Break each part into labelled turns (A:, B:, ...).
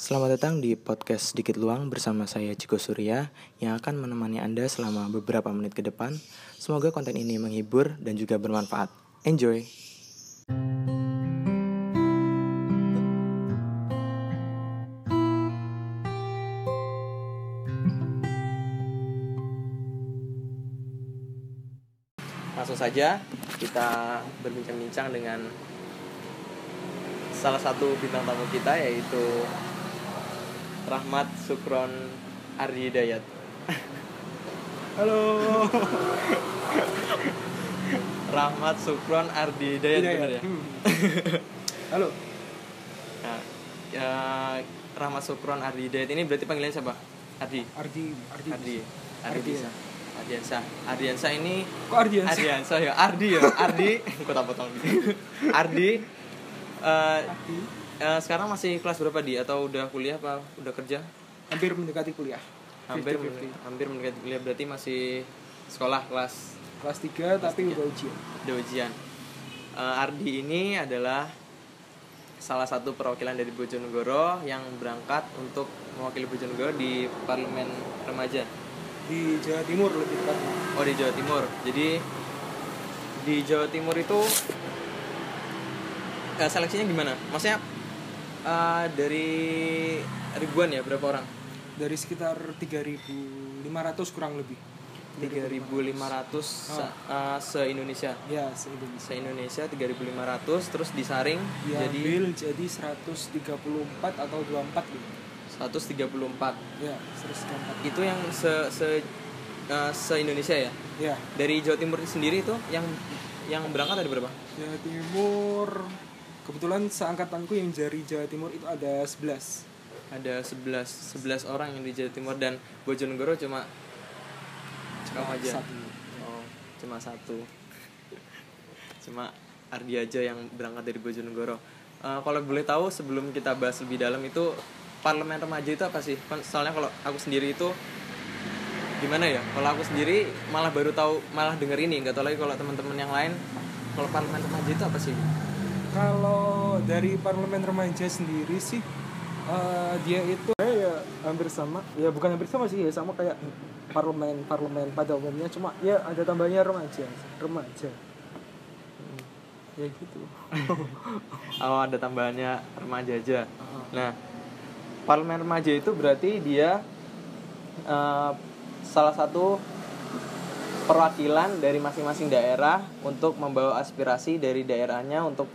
A: Selamat datang di podcast Sedikit Luang bersama saya Ciko Surya yang akan menemani Anda selama beberapa menit ke depan. Semoga konten ini menghibur dan juga bermanfaat. Enjoy! Langsung saja kita berbincang-bincang dengan salah satu bintang tamu kita yaitu Rahmat Sukron Ardi Dayat.
B: Halo.
A: Rahmat Sukron Ardi Dayat
B: Hidayat.
A: benar ya?
B: Hmm. Halo.
A: Nah, ya, Rahmat Sukron Ardi Dayat ini berarti panggilannya siapa? Ardi.
B: Ardi. Ardi.
A: Ardi. Ardi
B: Ardi,
A: bisa. Ardiansa. Ardiansa ini
B: Kok Ardian sih?
A: Ardiansa ya. Ardi ya. Ardi. Kok tak potong. Ardi. eh,
B: Ardi.
A: Eh, sekarang masih kelas berapa di atau udah kuliah apa udah kerja?
B: Hampir mendekati kuliah.
A: Hampir
B: 50-50.
A: hampir mendekati kuliah berarti masih sekolah kelas
B: Kelas 3 tapi udah ujian.
A: ada ujian. Eh, Ardi ini adalah salah satu perwakilan dari Bojonegoro yang berangkat untuk mewakili Bojonegoro di parlemen remaja.
B: Di Jawa Timur lebih tepat.
A: Oh di Jawa Timur. Jadi di Jawa Timur itu eh, seleksinya gimana? Maksudnya eh, dari ribuan ya berapa orang?
B: Dari sekitar 3.500 kurang lebih.
A: 3.500 se, eh, se Indonesia.
B: Ya, se-Indonesia.
A: Se Indonesia 3.500 terus disaring jadi
B: Diambil jadi 134 atau 24 gitu.
A: 134.
B: Ya, 134.
A: Itu yang se se eh, se Indonesia ya.
B: Ya,
A: Dari Jawa Timur sendiri itu yang yang berangkat ada berapa?
B: Jawa Timur kebetulan seangkatanku yang dari Jawa Timur itu ada 11.
A: ada 11 11 orang yang di Jawa Timur dan Bojonegoro cuma kamu aja.
B: Satu.
A: oh cuma satu. Cuma Ardi aja yang berangkat dari Bojonegoro. Eh, kalau boleh tahu sebelum kita bahas lebih dalam itu parlemen remaja itu apa sih? Kan soalnya kalau aku sendiri itu gimana ya? Kalau aku sendiri malah baru tahu malah denger ini. Nggak tahu lagi kalau teman-teman yang lain kalau parlemen remaja itu apa sih
B: Kalau dari parlemen remaja sendiri sih eh, dia itu ya hampir sama. Ya bukan hampir sama sih ya sama kayak parlemen parlemen pada umumnya cuma ya ada tambahnya remaja remaja. Hmm, Ya gitu.
A: oh ada tambahannya remaja aja Nah, parlemen remaja itu berarti dia eh, salah satu perwakilan dari masing-masing daerah untuk membawa aspirasi dari daerahnya untuk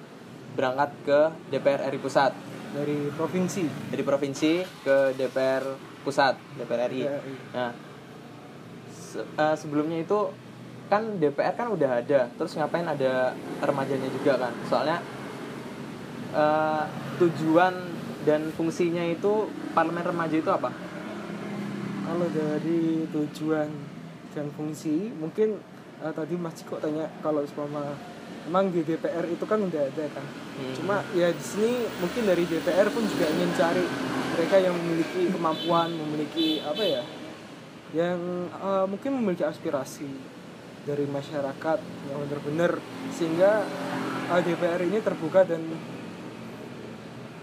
A: berangkat ke DPR RI pusat,
B: Dari provinsi.
A: dari provinsi ke DPR pusat, DPR RI.
B: DPR RI.
A: Nah, se- eh, sebelumnya itu kan DPR kan udah ada, terus ngapain ada remajanya juga kan? Soalnya eh, tujuan dan fungsinya itu parlemen remaja itu apa?
B: Kalau dari tujuan dan fungsi mungkin eh, tadi Mas Ciko tanya kalau seumpama emang di DPR itu kan udah ada kan.
A: Hmm.
B: Cuma ya di sini mungkin dari DPR pun juga ingin cari mereka yang memiliki kemampuan, memiliki apa ya, yang eh, mungkin memiliki aspirasi dari masyarakat yang benar-benar sehingga eh, DPR ini terbuka dan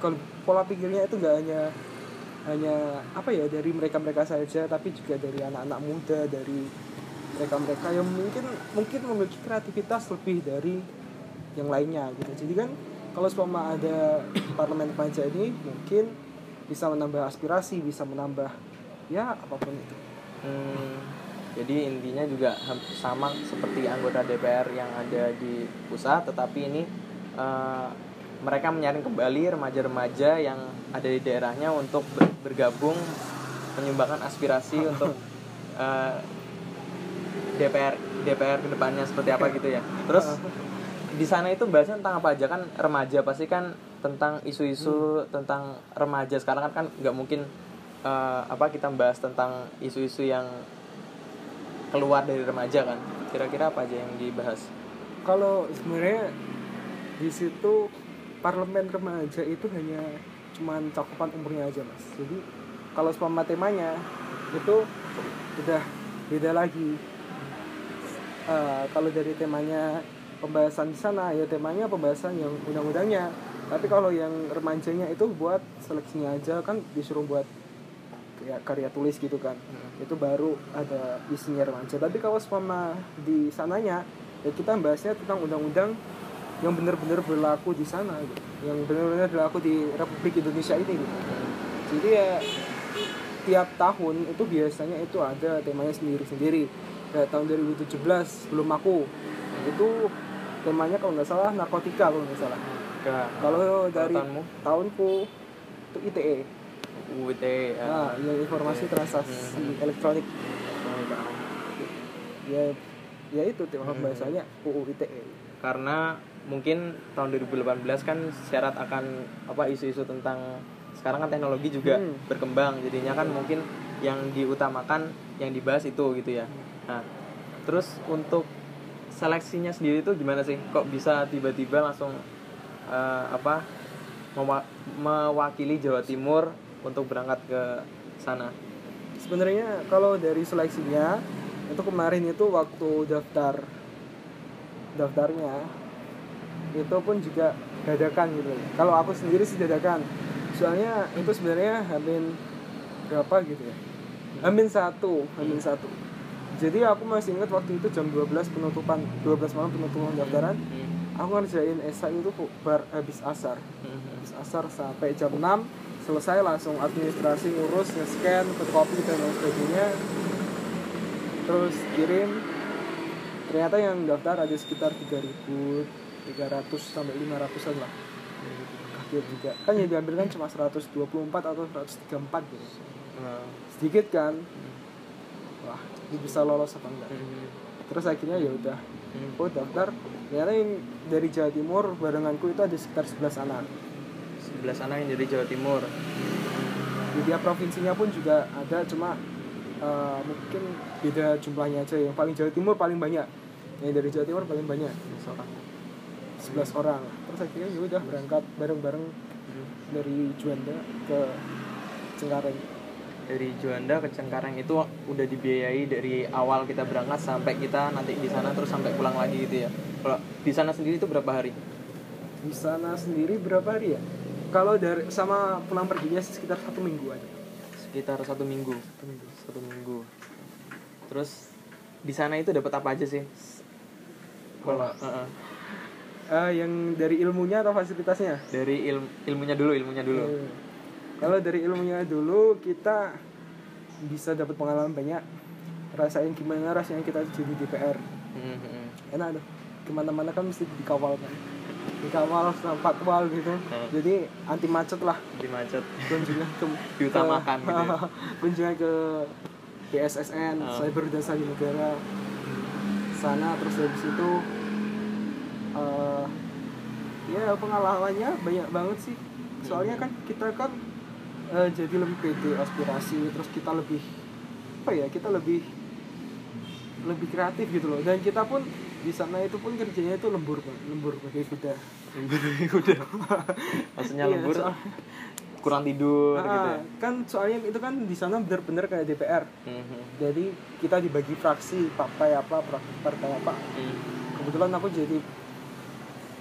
B: kalau pola pikirnya itu nggak hanya hanya apa ya dari mereka-mereka saja tapi juga dari anak-anak muda dari mereka-mereka yang mungkin mungkin memiliki kreativitas lebih dari yang lainnya gitu. Jadi kan kalau seumpama ada parlemen remaja ini mungkin bisa menambah aspirasi bisa menambah ya apa pun itu.
A: Hmm, jadi intinya juga sama seperti anggota DPR yang ada di pusat, tetapi ini eh, mereka menyaring kembali remaja-remaja yang ada di daerahnya untuk ber- bergabung menyumbangkan aspirasi untuk eh, DPR DPR ke depannya seperti apa gitu ya. Terus di sana itu bahasnya tentang apa aja? Kan remaja pasti kan tentang isu-isu tentang remaja. Sekarang kan kan nggak mungkin eh, apa kita bahas tentang isu-isu yang keluar dari remaja kan. Kira-kira apa aja yang dibahas?
B: Kalau sebenarnya di situ parlemen remaja itu hanya cuman cakupan umurnya aja mas. Jadi kalau seumpama temanya itu udah beda lagi Eh, kalau dari temanya pembahasan di sana ya temanya pembahasan yang undang-undangnya tapi kalau yang remajanya itu buat seleksinya aja kan disuruh buat kayak karya tulis gitu kan
A: Hmm.
B: itu baru ada isinya remaja tapi kalau sama di sananya ya kita bahasnya tentang undang-undang yang benar-benar berlaku di sana gitu. yang benar-benar berlaku di Republik Indonesia ini gitu. jadi ya tiap tahun itu biasanya itu ada temanya sendiri-sendiri kayak tahun 2017 belum aku itu temanya kalau nggak salah narkotika kalau nggak salah
A: Ke
B: kalau dari
A: tahunmu?
B: tahunku itu ITE
A: UIT ya.
B: nah yang informasi
A: Oke.
B: transaksi
A: Hmm.
B: elektronik
A: Oh, paham.
B: ya ya itu tema
A: Hmm.
B: bahasanya UU ITE
A: karena mungkin tahun 2018 kan syarat akan apa isu-isu tentang sekarang kan teknologi juga
B: Hmm.
A: berkembang jadinya kan mungkin yang diutamakan yang dibahas itu gitu ya. Nah terus untuk seleksinya sendiri itu gimana sih? Kok bisa tiba-tiba langsung eh, apa mewa- mewakili Jawa Timur untuk berangkat ke sana?
B: Sebenarnya kalau dari seleksinya itu kemarin itu waktu daftar daftarnya itu pun juga dadakan gitu. Kalau aku sendiri sih dadakan. Soalnya itu sebenarnya hamin berapa gitu ya hamin satu hamin satu. Jadi aku masih ingat waktu itu jam 12 penutupan 12 malam penutupan daftaran aku ngerjain esai itu bar habis asar. Habis asar sampai jam 6 selesai langsung administrasi ngurus nge-scan fotokopi dan lain sebagainya. Terus kirim. Ternyata yang daftar ada sekitar 3300 sampai 500an lah. Kaget juga. Kan yang diambil kan cuma 124 atau 134 gitu.
A: Nah,
B: sedikit kan wah ini bisa lolos apa enggak? Terus akhirnya ya udah. Aku daftar. Ternyata yang dari Jawa Timur barenganku itu ada sekitar 11 anak.
A: Sebelah sana yang dari Jawa Timur.
B: Di tiap provinsinya pun juga ada cuma eh, mungkin beda jumlahnya aja. Yang paling Jawa Timur paling banyak. Yang dari Jawa Timur paling banyak.
A: Misalkan
B: 11 orang. Terus akhirnya ya udah berangkat bareng-bareng dari Juanda ke Cengkareng
A: dari Juanda ke Cengkareng itu udah dibiayai dari awal kita berangkat sampai kita nanti di sana terus sampai pulang lagi gitu ya. Kalau di sana sendiri itu berapa hari?
B: Di sana sendiri berapa hari ya? Kalau dari sama pulang perginya sekitar satu minggu aja.
A: Sekitar satu minggu.
B: Satu minggu.
A: Satu minggu. Terus di sana itu dapat apa aja sih? Kalau Heeh.
B: Eh, yang dari ilmunya atau fasilitasnya?
A: Dari ilmu ilmunya dulu ilmunya dulu.
B: Hmm. Kalau dari ilmunya dulu kita bisa dapat pengalaman banyak. Rasain gimana rasanya kita jadi DPR.
A: Hmm, hmm.
B: Enak dong. Ke mana-mana kan mesti dikawal kan. Dikawal sama patwal gitu. Jadi anti macet lah.
A: di macet
B: Kunjungan ke
A: Diutamakan
B: ke-
A: gitu ya.
B: kunjungan ke BSSN,
A: Hmm.
B: Cyber Dasa di Negara. Sana terus habis itu eh ya pengalamannya banyak banget sih. Soalnya kan kita kan eh, jadi lebih pede aspirasi terus kita lebih apa ya kita lebih lebih kreatif gitu loh. Dan kita pun di sana itu pun kerjanya itu lembur Bang. lembur pakai kuda.
A: Udah maksudnya
B: Iya,
A: lembur
B: soal-
A: kurang tidur
B: Ah,
A: gitu ya?
B: kan soalnya itu kan di sana bener-bener kayak DPR
A: Hmm, hmm.
B: jadi kita dibagi fraksi partai apa partai apa.
A: Hmm,
B: kebetulan aku jadi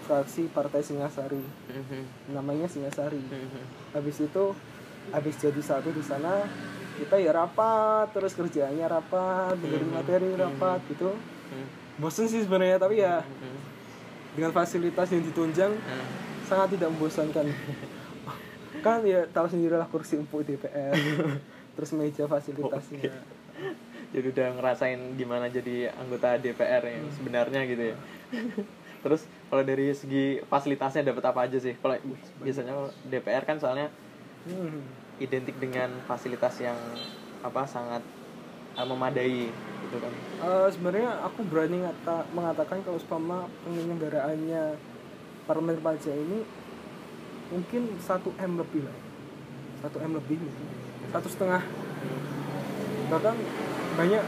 B: fraksi partai Singasari.
A: Hmm, hmm.
B: namanya Singasari.
A: Hmm, hmm.
B: habis itu habis jadi satu di sana kita ya rapat terus kerjanya rapat dengerin
A: Mhm.
B: materi
A: Mhm.
B: rapat gitu
A: Hmm,
B: bosen sih sebenarnya tapi ya
A: hmm.
B: dengan fasilitas yang ditunjang
A: Hmm.
B: sangat tidak membosankan kan ya tahu sendirilah kursi empuk DPR terus meja fasilitasnya
A: Oke. jadi udah ngerasain gimana jadi anggota DPR yang
B: Hmm.
A: sebenarnya gitu ya terus kalau dari segi fasilitasnya dapat apa aja sih kalau biasanya DPR kan soalnya
B: Hmm.
A: identik dengan fasilitas yang apa sangat uh, memadai gitu kan
B: Eh, sebenarnya aku berani ngata, mengatakan kalau seumpama penyelenggaraannya parlemen pajak ini mungkin 1 m lebih lah 1 m lebih satu setengah bahkan banyak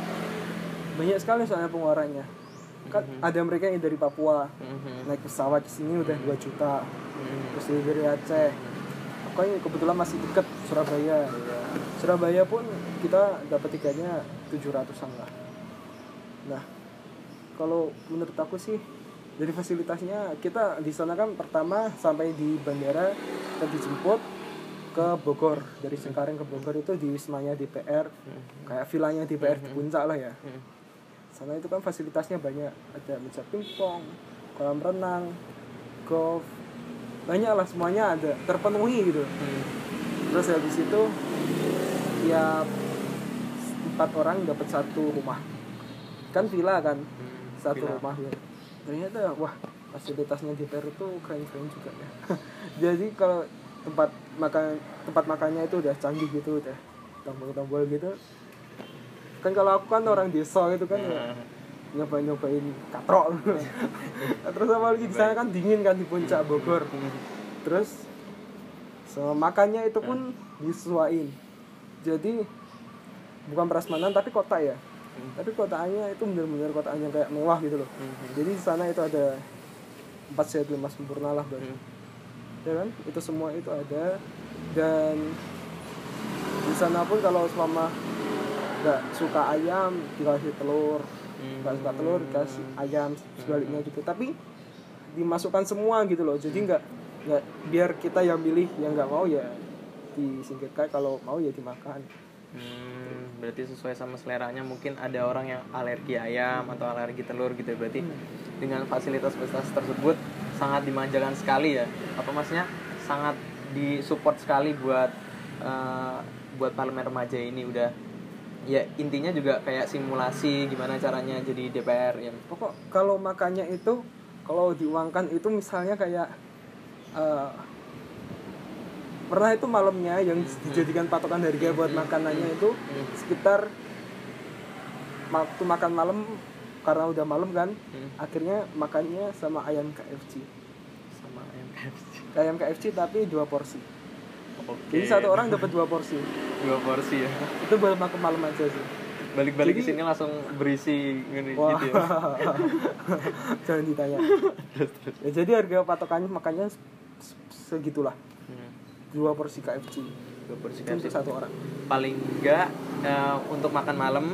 B: banyak sekali soalnya pengeluarannya kan
A: Mhm.
B: ada mereka yang dari Papua
A: Mhm.
B: naik pesawat ke sini udah 2 juta
A: Mhm.
B: terus dari Aceh kan kebetulan masih deket Surabaya. Surabaya pun kita dapat tiketnya 700-an lah. Nah, kalau menurut aku sih dari fasilitasnya kita di sana kan pertama sampai di bandara kita dijemput ke Bogor dari Cengkareng ke Bogor itu di wismanya DPR kayak vilanya DPR di puncak lah ya
A: Hmm.
B: sana itu kan fasilitasnya banyak ada meja pingpong kolam renang golf banyak lah semuanya ada terpenuhi gitu
A: Hmm.
B: terus habis itu tiap empat orang dapat satu rumah kan villa kan
A: Hmm.
B: satu
A: Villa.
B: rumah ya ternyata wah fasilitasnya DPR itu keren-keren juga ya jadi kalau tempat makan tempat makannya itu udah canggih gitu udah tombol-tombol gitu kan kalau aku kan orang desa gitu kan ya,
A: Nah,
B: nyobain nyobain katrok. Terus apa lagi? Di sana kan dingin kan di puncak Bogor. Terus sama makannya itu pun disesuaiin jadi bukan prasmanan tapi kota ya. Tapi kotaannya itu benar-benar kotaan yang kayak mewah gitu loh. Jadi di sana itu ada empat sehat lima sempurna lah.
A: Hmm.
B: ya kan? Itu semua itu ada. Dan di sana pun kalau selama nggak suka ayam dikasih telur.
A: Hmm.
B: Nggak suka telur dikasih ayam sebaliknya gitu. Tapi dimasukkan semua gitu loh. Jadi nggak nggak biar kita yang milih yang nggak mau ya disingkirkan. Kalau mau ya dimakan.
A: Hmm, berarti sesuai sama seleranya. Mungkin ada orang yang alergi ayam atau alergi telur gitu ya. berarti dengan fasilitas-fasilitas tersebut sangat dimanjakan sekali ya. Apa maksudnya? Sangat disupport sekali buat eh, buat parlemen remaja ini. Udah ya intinya juga kayak simulasi gimana caranya jadi DPR ya
B: pokok kalau makannya itu kalau diuangkan itu misalnya kayak eh, pernah itu malamnya yang dijadikan patokan harga buat makanannya itu sekitar waktu makan malam karena udah malam kan
A: Hmm.
B: akhirnya makannya sama ayam KFC
A: sama ayam KFC
B: ayam KFC tapi dua porsi
A: oke.
B: Jadi satu orang dapat dua porsi.
A: Dua porsi ya.
B: Itu buat makan malam aja sih.
A: Balik-balik ke sini langsung berisi gini
B: Wah.
A: gitu ya.
B: Jangan ditanya. Ya, jadi harga patokannya makanya se- segitulah.
A: Hmm.
B: dua porsi KFC
A: dua porsi
B: itu untuk
A: KFC
B: satu orang.
A: Paling enggak eh, untuk makan malam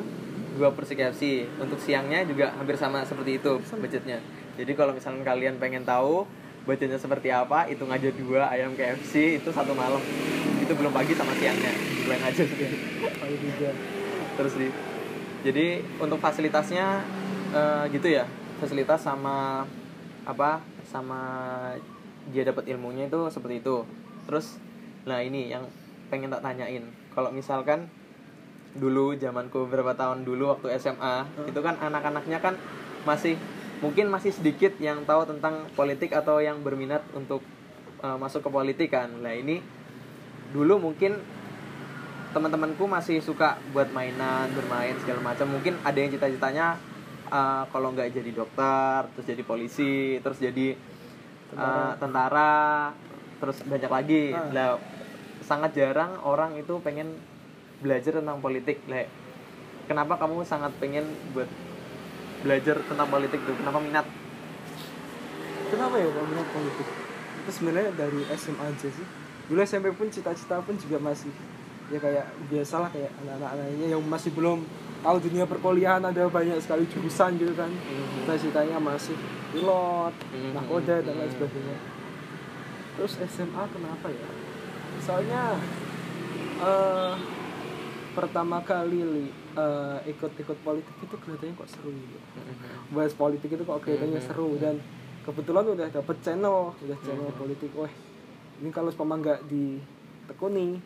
A: dua porsi KFC untuk siangnya juga hampir sama seperti itu budgetnya. Jadi kalau misalnya kalian pengen tahu budgetnya seperti apa hitung aja dua ayam KFC itu satu malam. Itu belum pagi sama siangnya sih.
B: Kalau juga.
A: Terus sih. Jadi untuk fasilitasnya eh, gitu ya. Fasilitas sama apa sama dia dapat ilmunya itu seperti itu. Terus nah ini yang pengen tak tanyain. Kalau misalkan dulu zamanku beberapa tahun dulu waktu SMA itu kan anak-anaknya kan masih mungkin masih sedikit yang tahu tentang politik atau yang berminat untuk eh, masuk ke politik kan. Nah ini dulu mungkin teman-temanku masih suka buat mainan bermain segala macam. Mungkin ada yang cita-citanya uh, kalau nggak jadi dokter terus jadi polisi terus jadi uh, tentara terus banyak lagi.
B: Ah.
A: lah sangat jarang orang itu pengen belajar tentang politik. Lah kenapa kamu sangat pengen buat belajar tentang politik tuh kenapa minat?
B: Kenapa ya kalau minat politik? Itu sebenarnya dari SMA aja sih. Dulu SMP pun cita-cita pun juga masih ya kayak biasalah kayak anak-anak lainnya yang masih belum tahu dunia perkuliahan ada banyak sekali jurusan gitu kan. Cita-citanya masih pilot
A: Mhm.
B: nakoda dan lain sebagainya. Terus SMA kenapa ya? Soalnya eh pertama kali li, eh, ikut-ikut politik itu kelihatannya kok seru gitu. Bahas politik itu kok kelihatannya
A: Mhm.
B: seru dan kebetulan udah dapet channel udah channel politik. Wah ini kalau seumpama nggak ditekuni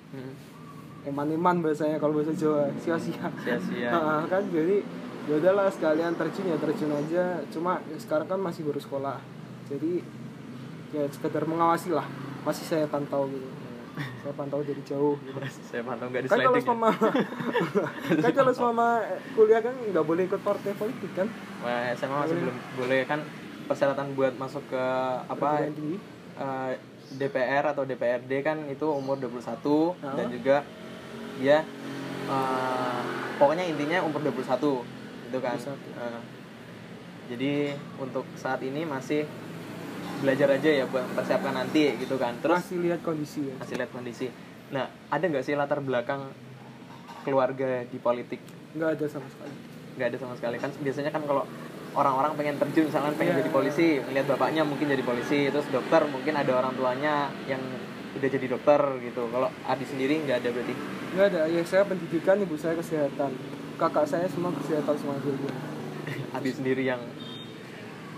B: eman-eman bahasanya kalau bahasa Jawa sia-sia.
A: Sia-sia.
B: Ah, kan jadi ya udahlah sekalian terjun ya terjun aja. Cuma ya sekarang kan masih baru sekolah. Jadi ya sekedar mengawasi lah masih saya pantau gitu saya pantau dari jauh gitu.
A: saya pantau nggak di
B: kan kalau
A: ya.
B: sama kan kalau sama kuliah kan nggak boleh ikut partai politik kan
A: Wah, SMA masih belum boleh kan persyaratan buat masuk ke apa eh, DPR atau DPRD kan itu umur 21
B: Ah.
A: dan juga dia eh, pokoknya intinya umur 21 gitu kan
B: 21.
A: Eh, jadi untuk saat ini masih belajar aja ya buat mempersiapkan nanti gitu kan. Terus
B: masih lihat kondisi ya?
A: masih lihat kondisi. Nah ada nggak sih latar belakang keluarga di politik?
B: Nggak ada sama sekali.
A: Nggak ada sama sekali. Kan biasanya kan kalau orang-orang pengen terjun misalkan pengen
B: Iya.
A: jadi polisi melihat bapaknya mungkin jadi polisi terus dokter mungkin ada orang tuanya yang udah jadi dokter gitu. Kalau Adi sendiri nggak ada berarti?
B: Nggak ada. Ya saya pendidikan ibu saya kesehatan. Kakak saya semua kesehatan semua. Dulu
A: Adi sendiri yang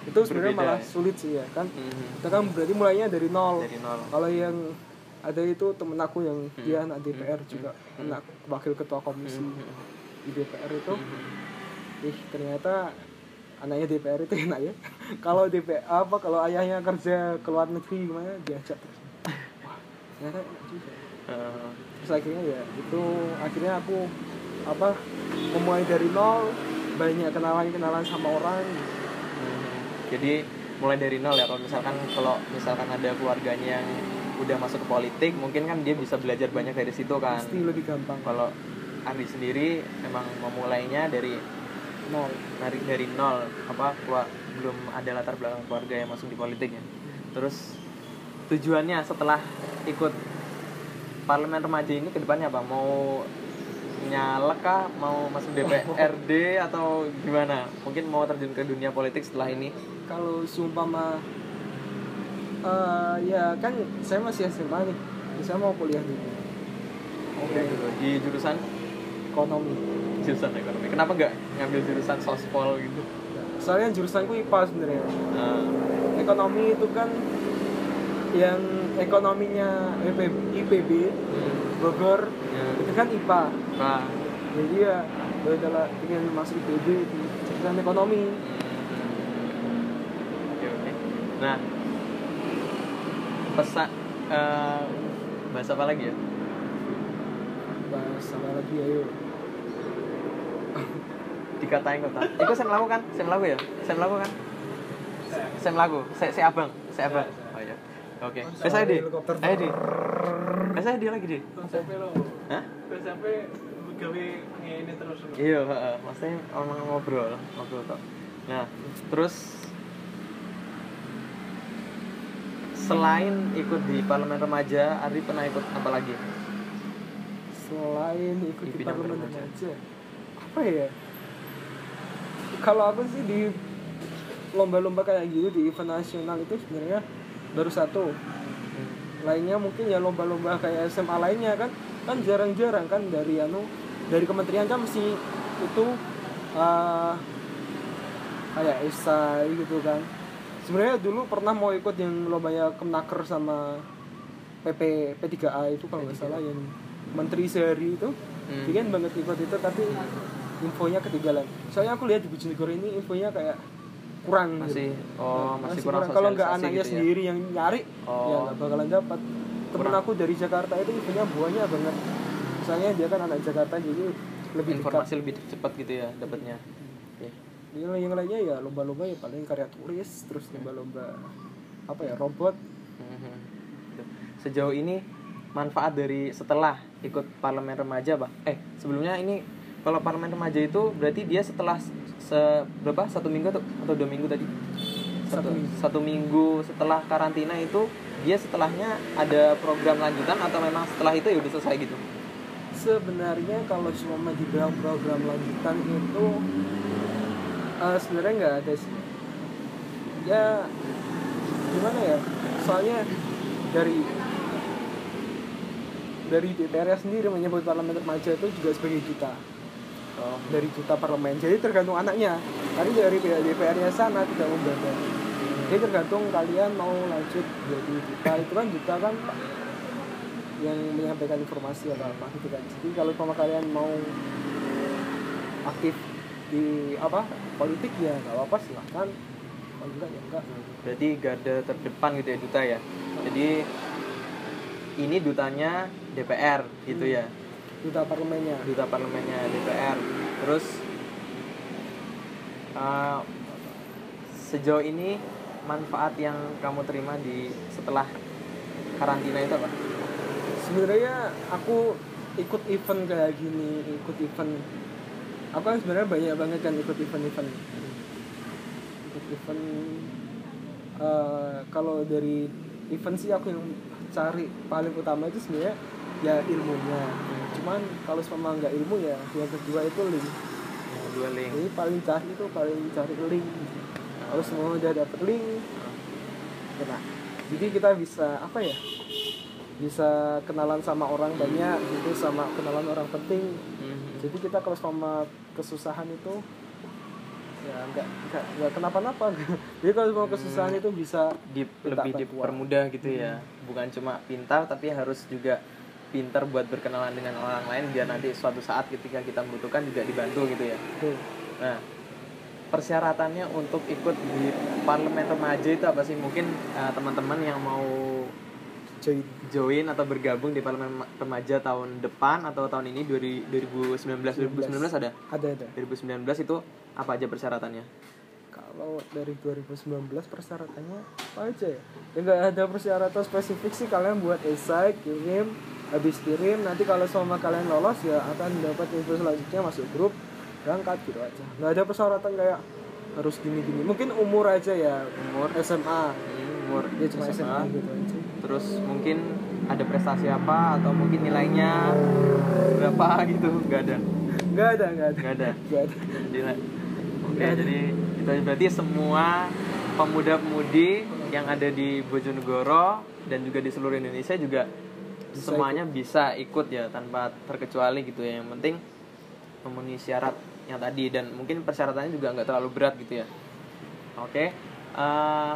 B: itu sebenarnya malah
A: ya?
B: sulit sih ya kan?
A: Mhm,
B: kita kan berarti mulainya dari nol.
A: Dari nol.
B: Kalau yang ada itu temen aku yang
A: Hmm.
B: dia anak DPR juga anak wakil ketua komisi
A: Mhm,
B: di DPR itu.
A: Mhm.
B: ih ternyata anaknya DPR itu enak ya. Kalau DPR apa kalau ayahnya kerja ke luar negeri gimana? Diajak terus. Wah ternyata enak juga.
A: Eh,
B: terus akhirnya ya itu akhirnya aku apa memulai dari nol banyak kenalan kenalan sama orang.
A: mhm. Jadi mulai dari nol ya kalau misalkan kalau misalkan ada keluarganya yang udah masuk ke politik mungkin kan dia bisa belajar banyak dari situ kan.
B: Pasti lebih gampang.
A: Kalau Andi sendiri emang memulainya dari
B: nol.
A: Dari dari nol apa keluar belum ada latar belakang keluarga yang masuk di politik ya. Terus tujuannya setelah ikut parlemen remaja ini ke depannya apa? Mau nyalek kah? Mau masuk DPRD atau gimana? Mungkin mau terjun ke dunia politik setelah ini.
B: Kalau seumpama eh ya kan saya masih SMA nih. Saya mau kuliah dulu
A: oke gitu di jurusan?
B: Ekonomi.
A: Jurusan ekonomi. Kenapa nggak ngambil jurusan sospol gitu?
B: Soalnya jurusanku IPA sebenarnya.
A: Nah,
B: ekonomi itu kan yang ekonominya IPB, IPB
A: hmm,
B: Bogor
A: ya,
B: itu kan IPA
A: nah,
B: jadi ya gue adalah ingin masuk IPB di jurusan ekonomi
A: Oke oke. Nah, pesan eh bahasa apa lagi ya?
B: bahas apa lagi ayo
A: Dikatain kota. Iku sem lagu kan? Sem lagu ya? Sem lagu kan? Sem lagu. Se se abang, se abang. Oh iya. Oke. Wes ayo di. Ayo di. Wes ayo di lagi di.
C: SMP lo
A: Hah?
C: SMP gawe ngene terus.
A: Iya, heeh. Maksudnya orang ngobrol, ngobrol tok. Nah, terus selain ikut di parlemen remaja, Ari pernah ikut apa lagi?
B: selain ikut
A: Di
B: di parlemen
A: remaja.
B: remaja apa ya kalau aku sih di lomba-lomba kayak gitu di event nasional itu sebenarnya baru satu. Lainnya mungkin ya lomba-lomba kayak SMA lainnya kan kan jarang-jarang kan dari anu dari kementerian kan mesti itu eh, kayak esai gitu kan. Sebenarnya dulu pernah mau ikut yang lombanya Kemnaker sama PP P3A itu kalau nggak salah yang menteri sehari itu.
A: Hmm.
B: pengen banget ikut itu tapi infonya ketinggalan. Soalnya aku lihat di Bojonegoro ini infonya kayak kurang
A: Masih
B: gitu.
A: oh, masih, kurang
B: kalau nggak anaknya
A: gitu ya?
B: sendiri yang nyari
A: Oh.
B: ya nggak bakalan dapat temen
A: Kurang.
B: aku dari Jakarta itu infonya banyak banget misalnya dia kan anak Jakarta jadi lebih
A: informasi
B: dekat
A: lebih cepat gitu ya dapatnya Oke.
B: yang, yang lainnya ya lomba-lomba ya paling karya tulis terus lomba-lomba apa ya robot
A: Mhm. Gitu. sejauh ini manfaat dari setelah ikut parlemen remaja pak eh sebelumnya ini kalau parlemen remaja itu berarti dia setelah se berapa? Satu minggu atau, atau dua minggu tadi?
B: Satu
A: satu,
B: minggu.
A: satu minggu setelah karantina itu dia setelahnya ada program lanjutan atau memang setelah itu ya udah selesai gitu?
B: Sebenarnya kalau cuma dibilang program lanjutan itu eh, sebenarnya nggak ada sih. Ya gimana ya? Soalnya dari dari DPR sendiri menyebut parlemen remaja itu juga sebagai duta
A: oh.
B: Dari duta parlemen. Jadi tergantung anaknya. Tapi dari DPR-nya sana tidak membaca jadi tergantung kalian mau lanjut jadi duta itu kan duta kan yang menyampaikan informasi atau apa gitu kan. Jadi kalau sama kalian mau aktif di apa politik ya nggak apa-apa silahkan. Kalau enggak ya enggak.
A: Berarti garda terdepan gitu ya duta ya. Jadi ini dutanya DPR gitu ya
B: duta parlemennya.
A: Duta parlemennya DPR terus uh, sejauh ini manfaat yang kamu terima di setelah karantina itu apa?
B: Sebenarnya aku ikut event kayak gini ikut event. Aku kan sebenarnya banyak banget kan ikut event-event. Ikut event eh, kalau dari event sih aku yang cari paling utama itu sebenarnya ya ilmunya cuman kalau sama nggak ilmu ya yang kedua itu link.
A: Yang dua link.
B: Jadi paling cari itu paling cari link. Kalau semua udah dapet link kena. Jadi kita bisa apa ya bisa kenalan sama orang banyak gitu sama kenalan orang penting.
A: Mhm.
B: jadi kita kalau sama kesusahan itu ya nggak nggak nggak kenapa-napa. Jadi kalau sama kesusahan itu bisa Minta
A: lebih dipermudah gitu ya. Bukan cuma pintar tapi harus juga pintar buat berkenalan dengan orang lain biar nanti suatu saat ketika kita membutuhkan juga dibantu gitu ya. Nah persyaratannya untuk ikut di parlemen remaja itu apa sih? Mungkin eh, teman-teman yang mau
B: join.
A: join atau bergabung di parlemen remaja tahun depan atau tahun ini 2019 2019 ada?
B: Ada ada.
A: 2019 itu apa aja persyaratannya?
B: Kalau dari 2019 persyaratannya apa aja ya? Ya nggak ada persyaratan spesifik sih kalian buat esai kirim habis kirim nanti kalau sama kalian lolos ya akan dapat info selanjutnya masuk grup. Berangkat gitu aja. Nggak ada persyaratan kayak harus gini gini mungkin umur aja ya.
A: Umur.
B: SMA
A: Hmm, umur.
B: Ya cuma SMA,
A: SMA.
B: gitu aja.
A: Terus mungkin ada prestasi apa atau mungkin nilainya berapa gitu. Nggak ada.
B: Nggak ada nggak ada.
A: Nggak ada.
B: Nggak ada.
A: Jadi oke jadi itu berarti semua pemuda-pemudi yang ada di Bojonegoro dan juga di seluruh Indonesia juga
B: Bisa
A: semuanya bisa ikut ya tanpa terkecuali gitu ya. Yang penting memenuhi syarat yang tadi dan mungkin persyaratannya juga nggak terlalu berat gitu ya. Oke eh,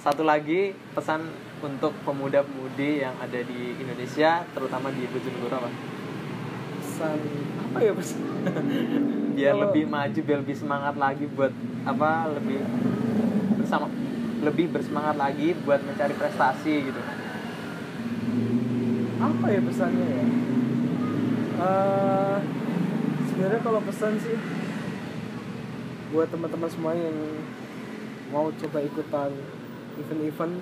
A: satu lagi pesan untuk pemuda-pemudi yang ada di Indonesia terutama di Bojonegoro apa?
B: Pesan apa ya pesan
A: biar
B: Kalau-
A: lebih maju biar lebih semangat lagi buat apa lebih bersama lebih bersemangat lagi buat mencari prestasi gitu
B: apa ya pesannya ya? Eh, sebenarnya kalau pesan sih buat teman-teman semua yang mau coba ikutan event-event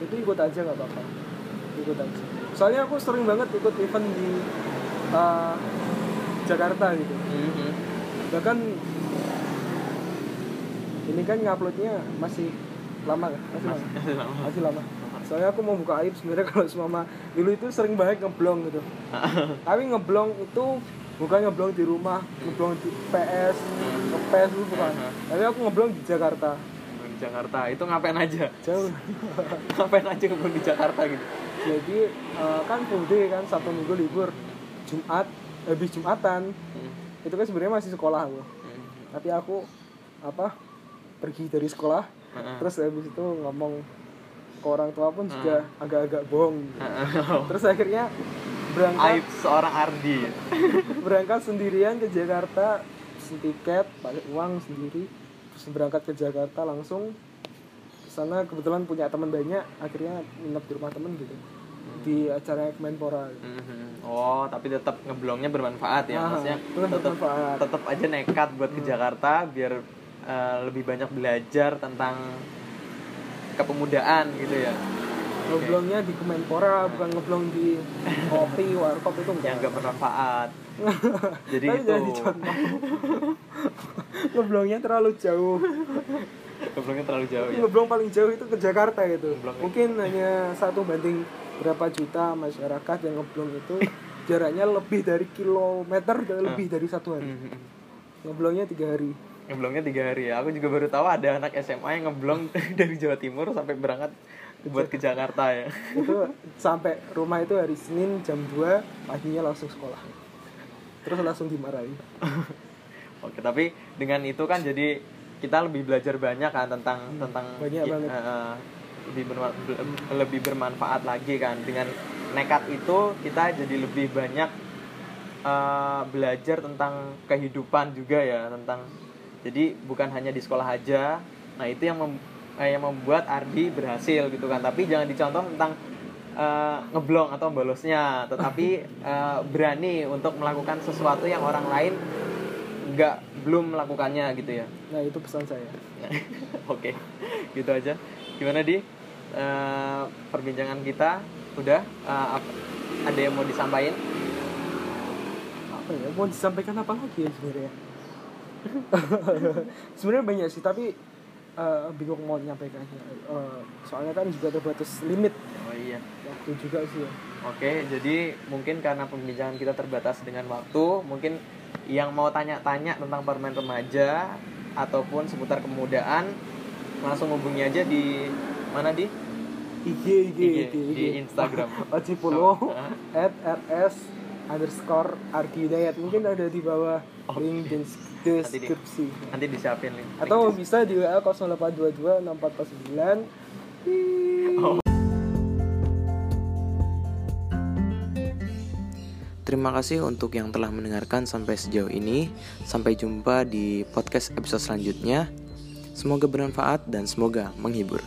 B: itu ikut aja nggak apa-apa. Ikut aja. Soalnya aku sering banget ikut event di eh, Jakarta gitu. Bahkan ini kan nguploadnya masih lama kan? Masih lama. Masih lama soalnya aku mau buka aib sebenarnya kalau semama dulu itu sering banget ngeblong gitu. Tapi ngeblong itu bukan ngeblong di rumah ngeblong di PS nge-PS itu bukan. Tapi aku ngeblong di Jakarta.
A: Di Jakarta. Itu ngapain aja?
B: Jauh.
A: Ngapain aja kebun di Jakarta gitu?
B: Jadi eh, kan full day kan Sabtu Minggu libur Jumat habis Jumatan. Itu kan sebenarnya masih sekolah aku. Tapi aku apa pergi dari sekolah terus habis itu ngomong ke orang tua pun juga agak-agak bohong terus akhirnya berangkat
A: aib seorang Ardi
B: berangkat sendirian ke Jakarta pesen tiket pakai uang sendiri terus berangkat ke Jakarta langsung ke sana kebetulan punya teman banyak akhirnya nginep di rumah temen gitu di acara Kemenpora gitu.
A: Oh, tapi tetap ngeblongnya bermanfaat ya.
B: Ah,
A: Maksudnya tetap.
B: Hmm.
A: tetap aja nekat buat ke Jakarta biar eh, lebih banyak belajar tentang kepemudaan gitu ya.
B: ngeblongnya di Kemenpora bukan ngeblong di kopi warkop itu
A: Yang
B: enggak
A: gak bermanfaat. Jadi
B: Tapi
A: itu
B: ngeblongnya terlalu jauh
A: ngeblongnya terlalu jauh ya.
B: ngeblong paling jauh itu ke Jakarta gitu
A: Ngeblong ya.
B: mungkin hanya satu banding berapa juta masyarakat yang ngeblong itu jaraknya lebih dari kilometer dan lebih dari satu hari
A: Mhm.
B: ngeblongnya tiga hari
A: Ngeblongnya tiga hari ya. Aku juga baru tahu ada anak SMA yang ngeblong dari Jawa Timur sampai berangkat buat ke Jakarta ya.
B: itu sampai rumah itu hari Senin jam 2 paginya langsung sekolah terus langsung dimarahin
A: Oke, tapi dengan itu kan jadi kita lebih belajar banyak kan tentang tentang
B: Hmm, banyak
A: ya,
B: banget.
A: eh, eh, lebih berma- be- lebih bermanfaat lagi kan dengan nekat itu kita jadi lebih banyak eh, belajar tentang kehidupan juga ya tentang jadi bukan hanya di sekolah aja. Nah itu yang mem- eh, yang membuat Ardi berhasil gitu kan. Tapi jangan dicontoh tentang eh, ngeblong atau bolosnya tetapi eh, berani untuk melakukan sesuatu yang orang lain nggak belum melakukannya gitu ya.
B: Nah itu pesan saya.
A: Oke gitu aja. Gimana di? Eh, perbincangan kita udah ap- ada yang mau disampaikan?
B: Apa ya? Mau disampaikan apa lagi ya sebenarnya sebenarnya banyak sih tapi eh, bingung mau nyampaikannya Eh, soalnya kan juga terbatas limit.
A: Oh iya.
B: Waktu juga sih ya.
A: Oke, jadi mungkin karena pembincangan kita terbatas dengan waktu, mungkin yang mau tanya-tanya tentang permen remaja ataupun seputar kemudaan, langsung hubungi aja di mana di?
B: IG IG
D: IG,
B: IG,
D: di Instagram.
B: Oci follow. At rs underscore Argidayat mungkin ada di bawah link
D: Oke.
B: des-
D: Nanti di-
B: deskripsi
D: nanti disiapin link
B: atau bisa di WA 0822 6449
D: Terima kasih untuk yang telah mendengarkan sampai sejauh ini. Sampai jumpa di podcast episode selanjutnya. Semoga bermanfaat dan semoga menghibur.